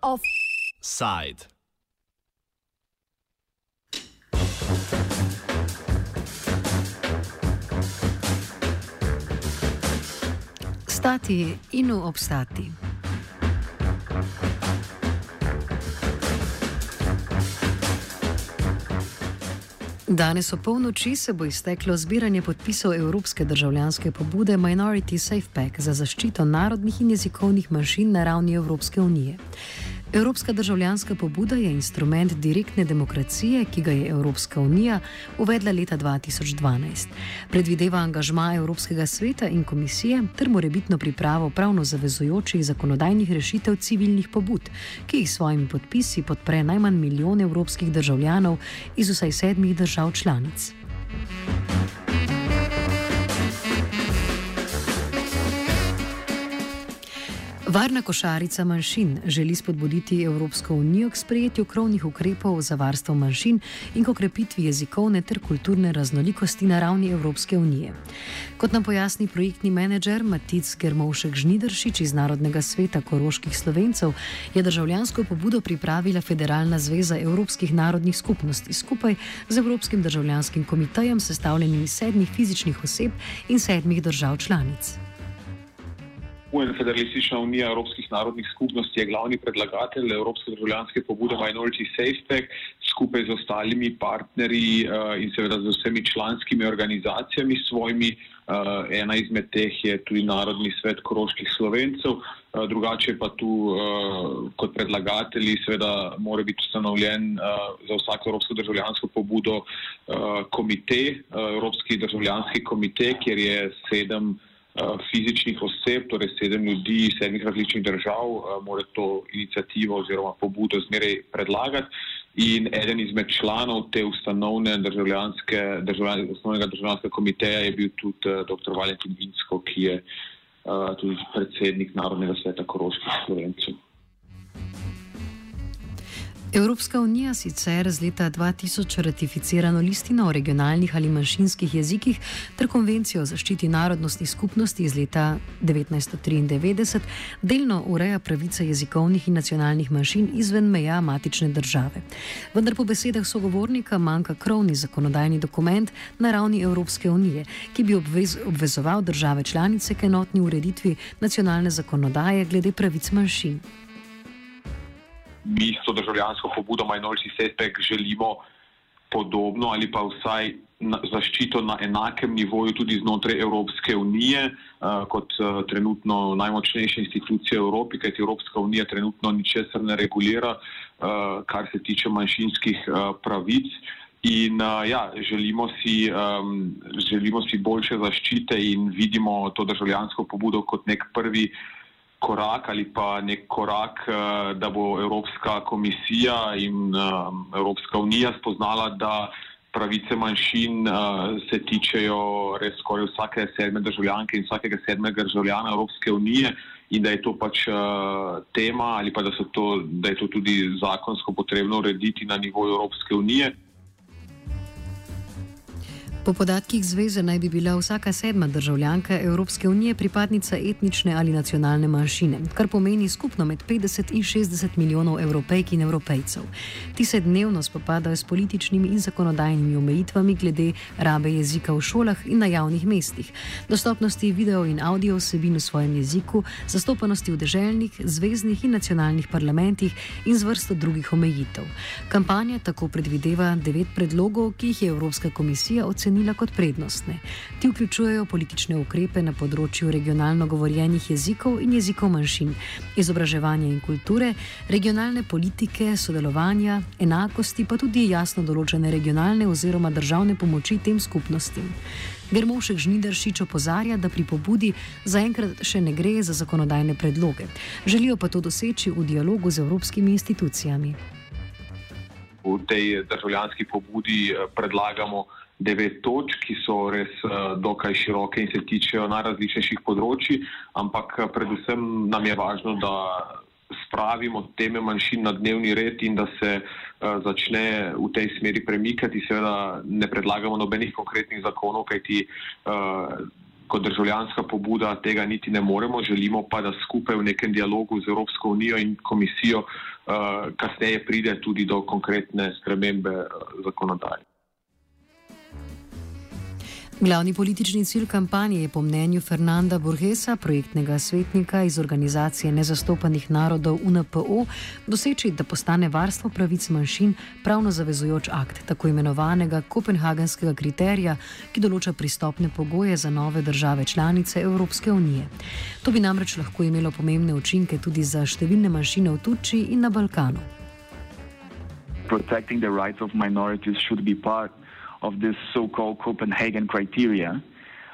Offside. Stati in obstati. Danes o polnoči se bo izteklo zbiranje podpisov Evropske državljanske pobude Minority Safe Pack za zaščito narodnih in jezikovnih manjšin na ravni Evropske unije. Evropska državljanska pobuda je instrument direktne demokracije, ki ga je Evropska unija uvedla leta 2012. Predvideva angažma Evropskega sveta in komisije ter morebitno pripravo pravno zavezujočih zakonodajnih rešitev civilnih pobud, ki jih s svojimi podpisi podpre najmanj milijon evropskih državljanov iz vsaj sedmih držav članic. Varna košarica manjšin želi spodbuditi Evropsko unijo k sprejetju krovnih ukrepov za varstvo manjšin in k okrepitvi jezikovne ter kulturne raznolikosti na ravni Evropske unije. Kot nam pojasni projektni menedžer Matic Germovšek Žnidršič iz Narodnega sveta koroških slovencev, je državljansko pobudo pripravila Federalna zveza Evropskih narodnih skupnosti skupaj z Evropskim državljanskim komitejem, sestavljenim iz sedmih fizičnih oseb in sedmih držav članic. UN Federalistična unija Evropskih narodnih skupnosti je glavni predlagatelj Evropske državljanske pobude Minority Safe Pack skupaj z ostalimi partnerji uh, in seveda z vsemi članskimi organizacijami svojimi. Uh, ena izmed teh je tudi Narodni svet koroških slovencev, uh, drugače pa tu uh, kot predlagatelji seveda mora biti ustanovljen za vsako Evropsko državljansko pobudo komite, Evropski državljanski komite, kjer je sedem fizičnih oseb, torej sedem ljudi iz sedmih različnih držav, eh, mora to inicijativo oziroma pobudo zmeraj predlagati. In eden izmed članov te ustanovne državljanske, državljan, osnovnega državljanskega komiteja je bil tudi uh, dr. Valentin Vinsko, ki je uh, tudi predsednik Narodnega sveta Koroških Slovencev. Evropska unija sicer z leta 2000 ratificirano listino o regionalnih ali manjšinskih jezikih ter konvencijo o zaščiti narodnostnih skupnosti iz leta 1993 delno ureja pravice jezikovnih in nacionalnih manjšin izven meja matične države. Vendar po besedah sogovornika manjka krovni zakonodajni dokument na ravni Evropske unije, ki bi obvez, obvezoval države članice k enotni ureditvi nacionalne zakonodaje glede pravic manjšin mi s to državljansko pobudo Minority Setback želimo podobno ali pa vsaj na, zaščito na enakem nivoju tudi znotraj Evropske unije uh, kot uh, trenutno najmočnejša institucija v Evropi, kajti Evropska unija trenutno ničesar ne regulira, uh, kar se tiče manjšinskih uh, pravic. In uh, ja, želimo si, um, želimo si boljše zaščite in vidimo to državljansko pobudo kot nek prvi korak ali pa nek korak, eh, da bo Evropska komisija in eh, Evropska unija spoznala, da pravice manjšin eh, se tičejo res skoraj vsake sedme državljanke in vsakega sedmega državljana Evropske unije in da je to pač tema ali pa da, to, da je to tudi zakonsko potrebno urediti na nivoju Evropske unije. Po podatkih zveze naj bi bila vsaka sedma državljanka Evropske unije pripadnica etnične ali nacionalne manjšine, kar pomeni skupno med 50 in 60 milijonov evropejk in evropejcev. Ti se dnevno spopadajo s političnimi in zakonodajnimi omejitvami glede rabe jezika v šolah in na javnih mestih, dostopnosti video in audio vsebin v svojem jeziku, zastopanosti v deželnih, zvezdnih in nacionalnih parlamentih in z vrsto drugih omejitev. Kampanja tako predvideva devet predlogov, ki jih je Evropska komisija ocenila ocenila kot prednostne. Ti vključujejo politične ukrepe na področju regionalno govorjenih jezikov in jezikov manjšin, izobraževanja in kulture, regionalne politike, sodelovanja, enakosti, pa tudi jasno določene regionalne oziroma državne pomoči tem skupnostim. Germovšek Žnideršič opozarja, da pri pobudi zaenkrat še ne gre za zakonodajne predloge. Želijo pa to doseči v dialogu z evropskimi institucijami. V tej državljanski pobudi eh, predlagamo devet točk, ki so res uh, dokaj široke in se tičejo najrazličnejših področji, ampak uh, predvsem nam je važno, da spravimo teme manjšin na dnevni red in da se uh, začne v tej smeri premikati. Seveda ne predlagamo nobenih konkretnih zakonov, kajti uh, kot državljanska pobuda tega niti ne moremo. Želimo pa, da skupaj v nekem dialogu z Evropsko unijo in komisijo uh, kasneje pride tudi do konkretne spremembe zakonodaje. Glavni politični cilj kampanje je po mnenju Fernanda Borgesa, projektnega svetnika iz organizacije nezastopanih narodov UNPO, doseči, da postane varstvo pravic manjšin pravno zavezujoč akt tako imenovanega kopenhagenskega kriterija, ki določa pristopne pogoje za nove države članice Evropske unije. To bi namreč lahko imelo pomembne učinke tudi za številne manjšine v Turčiji in na Balkanu. Protecting the rights of minorities should be part of this so-called Copenhagen criteria,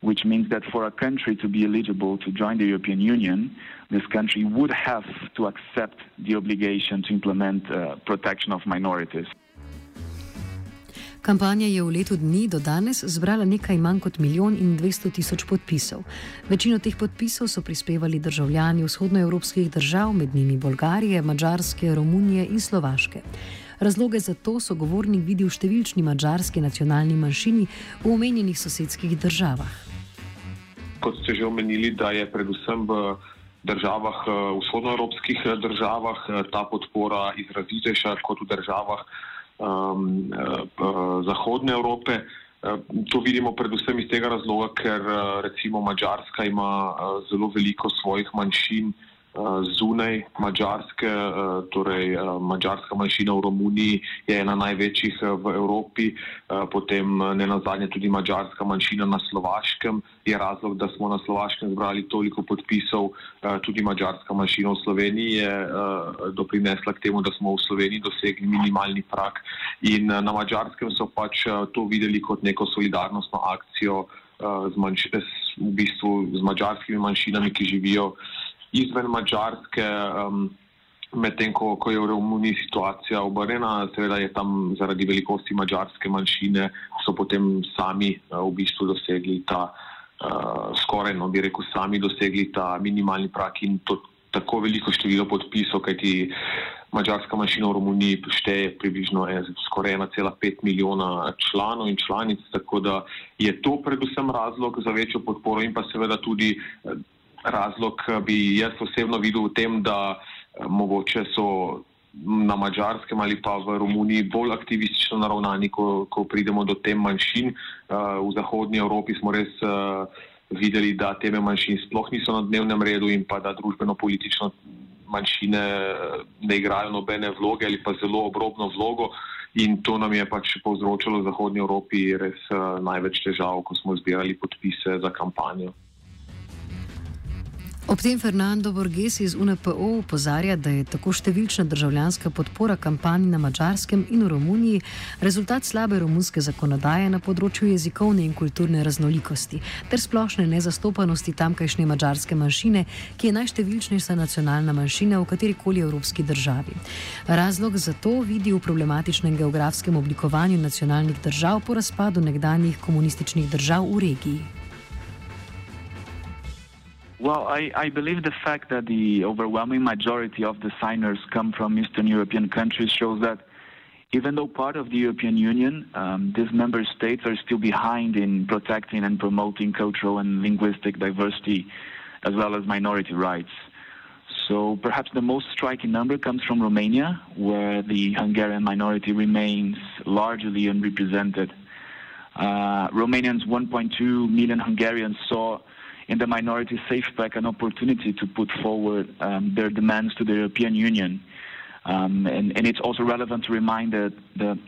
which means that for a country to be eligible to join the European Union, this country would have to accept the obligation to implement uh, protection of minorities. Kampanja je v letu dni do danes zbrala nekaj manj kot milijon in dvesto tisoč podpisov. Večino teh podpisov so prispevali državljani vzhodnoevropskih držav, med njimi Bolgarije, Mačarske, Romunije in Slovaške. Razloge za to so govornik videl v številčni mačarski nacionalni manjšini v omenjenih sosedskih državah. Kot ste že omenili, da je predvsem v državah, eh, vzhodnoevropskih eh, državah, eh, ta podpora izrazitejša kot v državah um, Zahodne Evrope. To vidimo predvsem iz tega razloga, ker recimo Mačarska ima zelo veliko svojih manjšin. Eh, zunaj Mačarske, eh, torej eh, mačarska manjšina v Romuniji je ena največjih v Evropi, potem ne na zadnje tudi mačarska manjšina na Slovaškem. Je razlog, da smo na Slovaškem zbrali toliko podpisov, tudi mačarska manjšina v Sloveniji je doprinesla k temu, da smo v Sloveniji dosegli minimalni prak in na mačarskem so pač to videli kot neko solidarnostno akcijo z, manjš v bistvu z mačarskimi manjšinami, ki živijo izven Mačarske, um, medtem ko, ko je v Romuniji situacija obrnjena, seveda je tam zaradi velikosti mačarske manjšine, so potem sami uh, v bistvu dosegli ta, uh, skoraj, no bi rekel, sami dosegli ta minimalni prak in to tako veliko število podpisov, kajti mačarska manjšina v Romuniji šteje približno skoraj 1,5 milijona članov in članic, tako da je to predvsem razlog za večjo podporo in pa seveda tudi razlog eh, bi jaz osebno videl v tem, da eh, mogoče so na mačarskem ali pa v Romuniji bolj aktivistično naravnani, ko, ko pridemo do tem manjšin. Eh, v Zahodnji Evropi smo res videli, da teme manjšin sploh niso na dnevnem redu in pa da družbeno-politično manjšine ne igrajo nobene vloge ali pa zelo obrobno vlogo. In to nam je pač povzročilo v Zahodnji Evropi res največ težav, ko smo zbirali podpise za kampanjo. Ob tem Fernando Borges iz UNPO upozarja, da je tako številčna državljanska podpora kampanji na Mačarskem in v Romuniji rezultat slabe romunske zakonodaje na področju jezikovne in kulturne raznolikosti ter splošne nezastopanosti tamkajšnje mačarske manjšine, ki je najštevilčnejša nacionalna manjšina v katerikoli evropski državi. Razlog za to vidi v problematičnem geografskem oblikovanju nacionalnih držav po razpadu nekdanjih komunističnih držav v regiji. Well, I, I, believe the fact that the overwhelming majority of the signers come from Eastern European countries shows that even though part of the European Union, um, these member states are still behind in protecting and promoting cultural and linguistic diversity as well as minority rights. So perhaps the most striking number comes from Romania, where the Hungarian minority remains largely unrepresented. Uh, Romanians, 1.2 million Hungarians, saw in the Minority Safe Pack an opportunity to put forward um, their demands to the European Union. Um, and, and, it's also relevant to remind that the,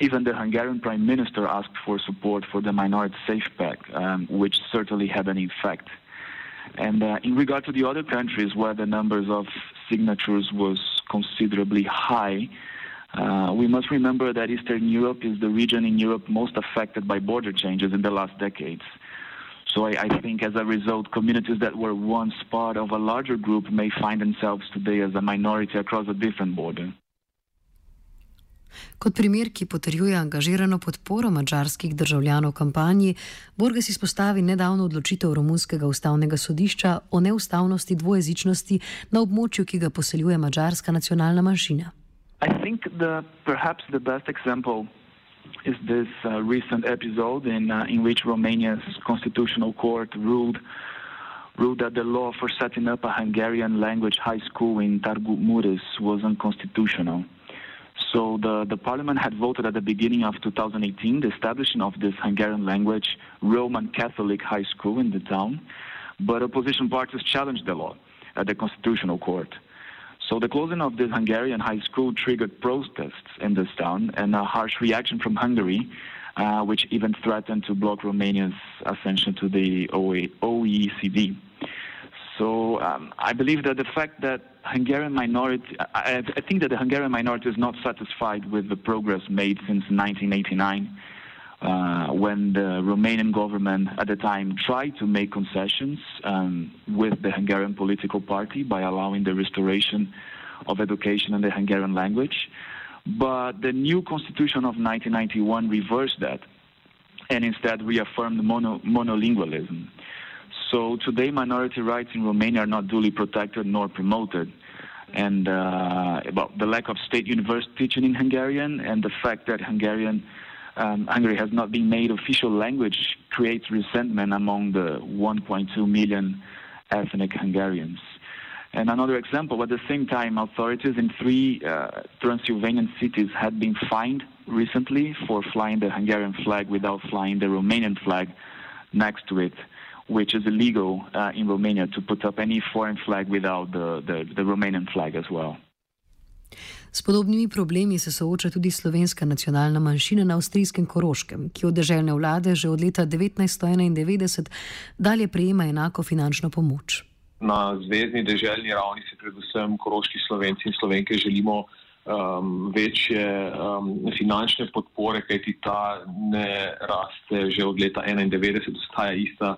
even the Hungarian Prime Minister asked for support for the Minority Safe Pack, um, which certainly had an effect. And uh, in regard to the other countries where the numbers of signatures was considerably high, uh, we must remember that Eastern Europe is the region in Europe most affected by border changes in the last decades. So I, I, think as a result, communities that were once part of a larger group may find themselves today as a minority across a different border. Kot primer, ki potrjuje angažirano podporo mačarskih državljanov kampanji, Borges izpostavi nedavno odločitev Romunskega ustavnega sodišča o neustavnosti dvojezičnosti na območju, ki ga poseljuje mačarska nacionalna manjšina. Is this uh, recent episode in, uh, in which Romania's constitutional court ruled ruled that the law for setting up a Hungarian language high school in Targu Mureș was unconstitutional. So the, the parliament had voted at the beginning of 2018 the establishment of this Hungarian language Roman Catholic high school in the town, but opposition parties challenged the law at the constitutional court. So the closing of this Hungarian high school triggered protests in this town and a harsh reaction from Hungary, uh, which even threatened to block Romania's ascension to the OECD. So um, I believe that the fact that Hungarian minority, I, I, think that the Hungarian minority is not satisfied with the progress made since 1989, uh, when the Romanian government at the time tried to make concessions um, with the Hungarian political party by allowing the restoration of education in the Hungarian language. But the new constitution of 1991 reversed that and instead reaffirmed mono, monolingualism. So today, minority rights in Romania are not duly protected nor promoted. And uh, about the lack of state university teaching in Hungarian and the fact that Hungarian um, Hungary has not been made official language creates resentment among the 1.2 million ethnic Hungarians. And another example, at the same time, authorities in three uh, Transylvanian cities had been fined recently for flying the Hungarian flag without flying the Romanian flag next to it which is illegal uh, in Romania to put up any foreign flag without the, the, the Romanian flag as well. S podobnimi problemi se sooča tudi slovenska nacionalna manjšina na avstrijskem Koroškem, ki od državne vlade že od leta 1991 dalje prejema enako finančno pomoč. Na zvezdni državni ravni se predvsem koroški slovenci in slovenke želimo um, večje um, finančne podpore, kajti ta ne raste že od leta 1991, ostaja ista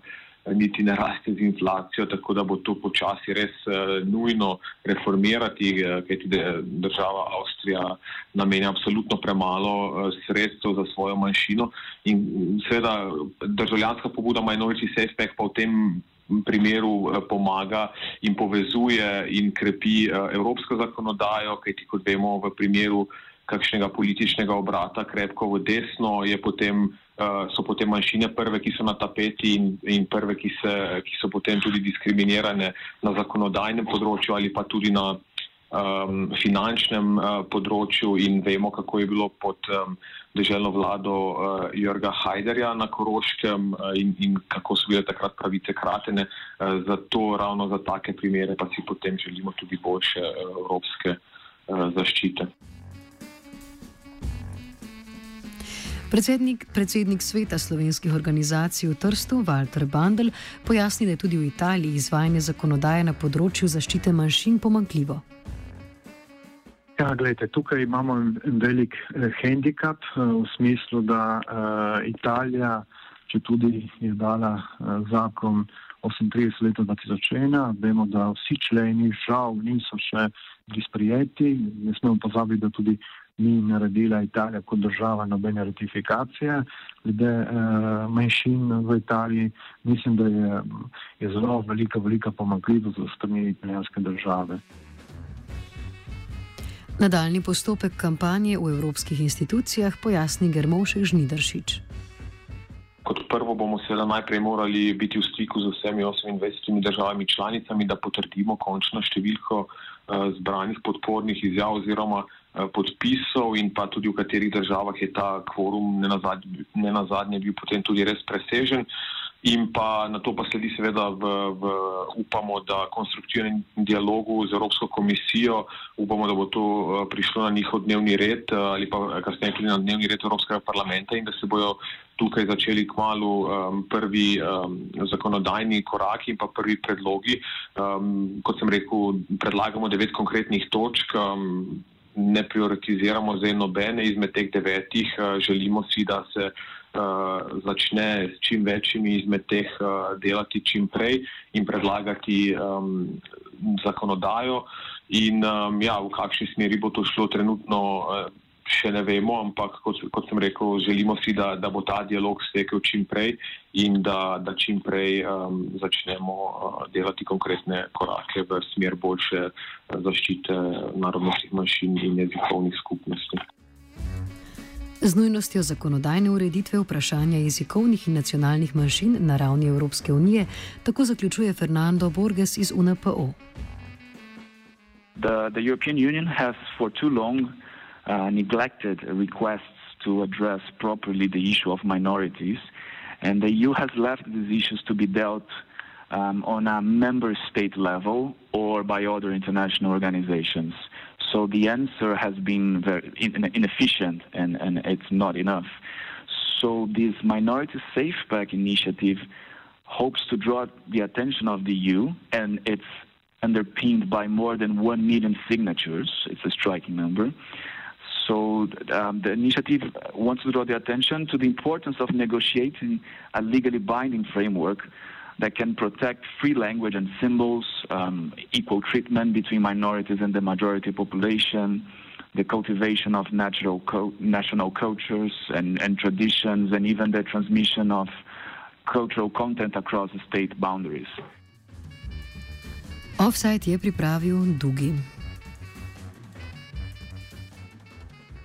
niti ne raste z inflacijo, tako da bo to počasi res uh, nujno reformirati, uh, kajti država Avstrija namenja absolutno premalo uh, sredstev za svojo manjšino in seveda državljanska pobuda Minority Safe Pack pa v tem primeru pomaga in povezuje in krepi evropsko zakonodajo, kajti kot vemo v primeru kakšnega političnega obrata krepko v desno je potem Eh, so potem manjšine prve, ki so na tapeti in, in prve, ki, se, ki so potem tudi diskriminirane na zakonodajnem področju ali pa tudi na um, finančnem uh, področju in vemo, kako je bilo pod um, državno vlado uh, Jurga Hajderja na Koroškem uh, in, in kako so bile takrat pravice kratene. Uh, zato ravno za take primere pa si potem želimo tudi boljše uh, evropske uh, zaščite. Predsednik, predsednik sveta slovenskih organizacij v Trstu, Walter Bandel, pojasni, da je tudi v Italiji izvajanje zakonodaje na področju zaščite manjšin pomankljivo. Ja, gledajte, tukaj imamo en velik eh, handicap eh, v smislu, da eh, Italija, če tudi je dala eh, zakon 38 leta 2001, vemo, da vsi členi žal niso še bili sprijeti. Ne smemo pozabiti, da tudi ni naredila Italija kot država nobene ratifikacije. Glede eh, manjšin v Italiji, mislim, da je, je zelo velika, velika pomagljivost za strani italijanske države. Nadaljni postopek kampanje v evropskih institucijah pojasni Germovšek Žnidršič. Kot prvo bomo seveda najprej morali biti v stiku z vsemi 28 državami članicami, da potrdimo končno številko uh, zbranih podpornih izjav oziroma uh, podpisov in pa tudi v katerih državah je ta kvorum ne na zadnje bil potem tudi res presežen. In pa na to pa sledi seveda v, v upamo, da konstruktivnem dialogu z Evropsko komisijo, upamo, da bo to eh, prišlo na njihov dnevni red eh, ali pa kasneje tudi na dnevni red Evropskega parlamenta in da se bojo tukaj začeli k malu um, prvi um, zakonodajni koraki in pa prvi predlogi. Um, kot sem rekel, predlagamo devet konkretnih točk. Um, Ne prioritiziramo zdaj nobene izmed teh devetih, želimo si, da se uh, začne s čim večjimi izmed teh uh, delati čim prej in predlagati um, zakonodajo. In um, ja, v kakšni smeri bo to šlo trenutno, uh, še ne vemo, ampak kot, kot sem rekel, želimo si, da, da bo ta dialog stekel čim prej in da, da čim prej um, začnemo uh, delati konkretne korake v smer boljše zaščite narodnostnih manjšin in jezikovnih skupnosti. Z nujnostjo zakonodajne ureditve vprašanja jezikovnih in nacionalnih manjšin na ravni Evropske unije, tako zaključuje Fernando Borges iz UNPO. The, the European Union has for too long uh, neglected requests to address properly the issue of minorities, and the EU has left these issues to be dealt um, on a member state level or by other international organizations. So the answer has been very inefficient and, and it's not enough. So this Minority Safe Pack initiative hopes to draw the attention of the EU and it's underpinned by more than 1 million signatures. It's a striking number. So um, the initiative wants to draw the attention to the importance of negotiating a legally binding framework that can protect free language and symbols, um, equal treatment between minorities and the majority population, the cultivation of natural co- national cultures and, and traditions, and even the transmission of cultural content across state boundaries. Offside je pripravil Dugi.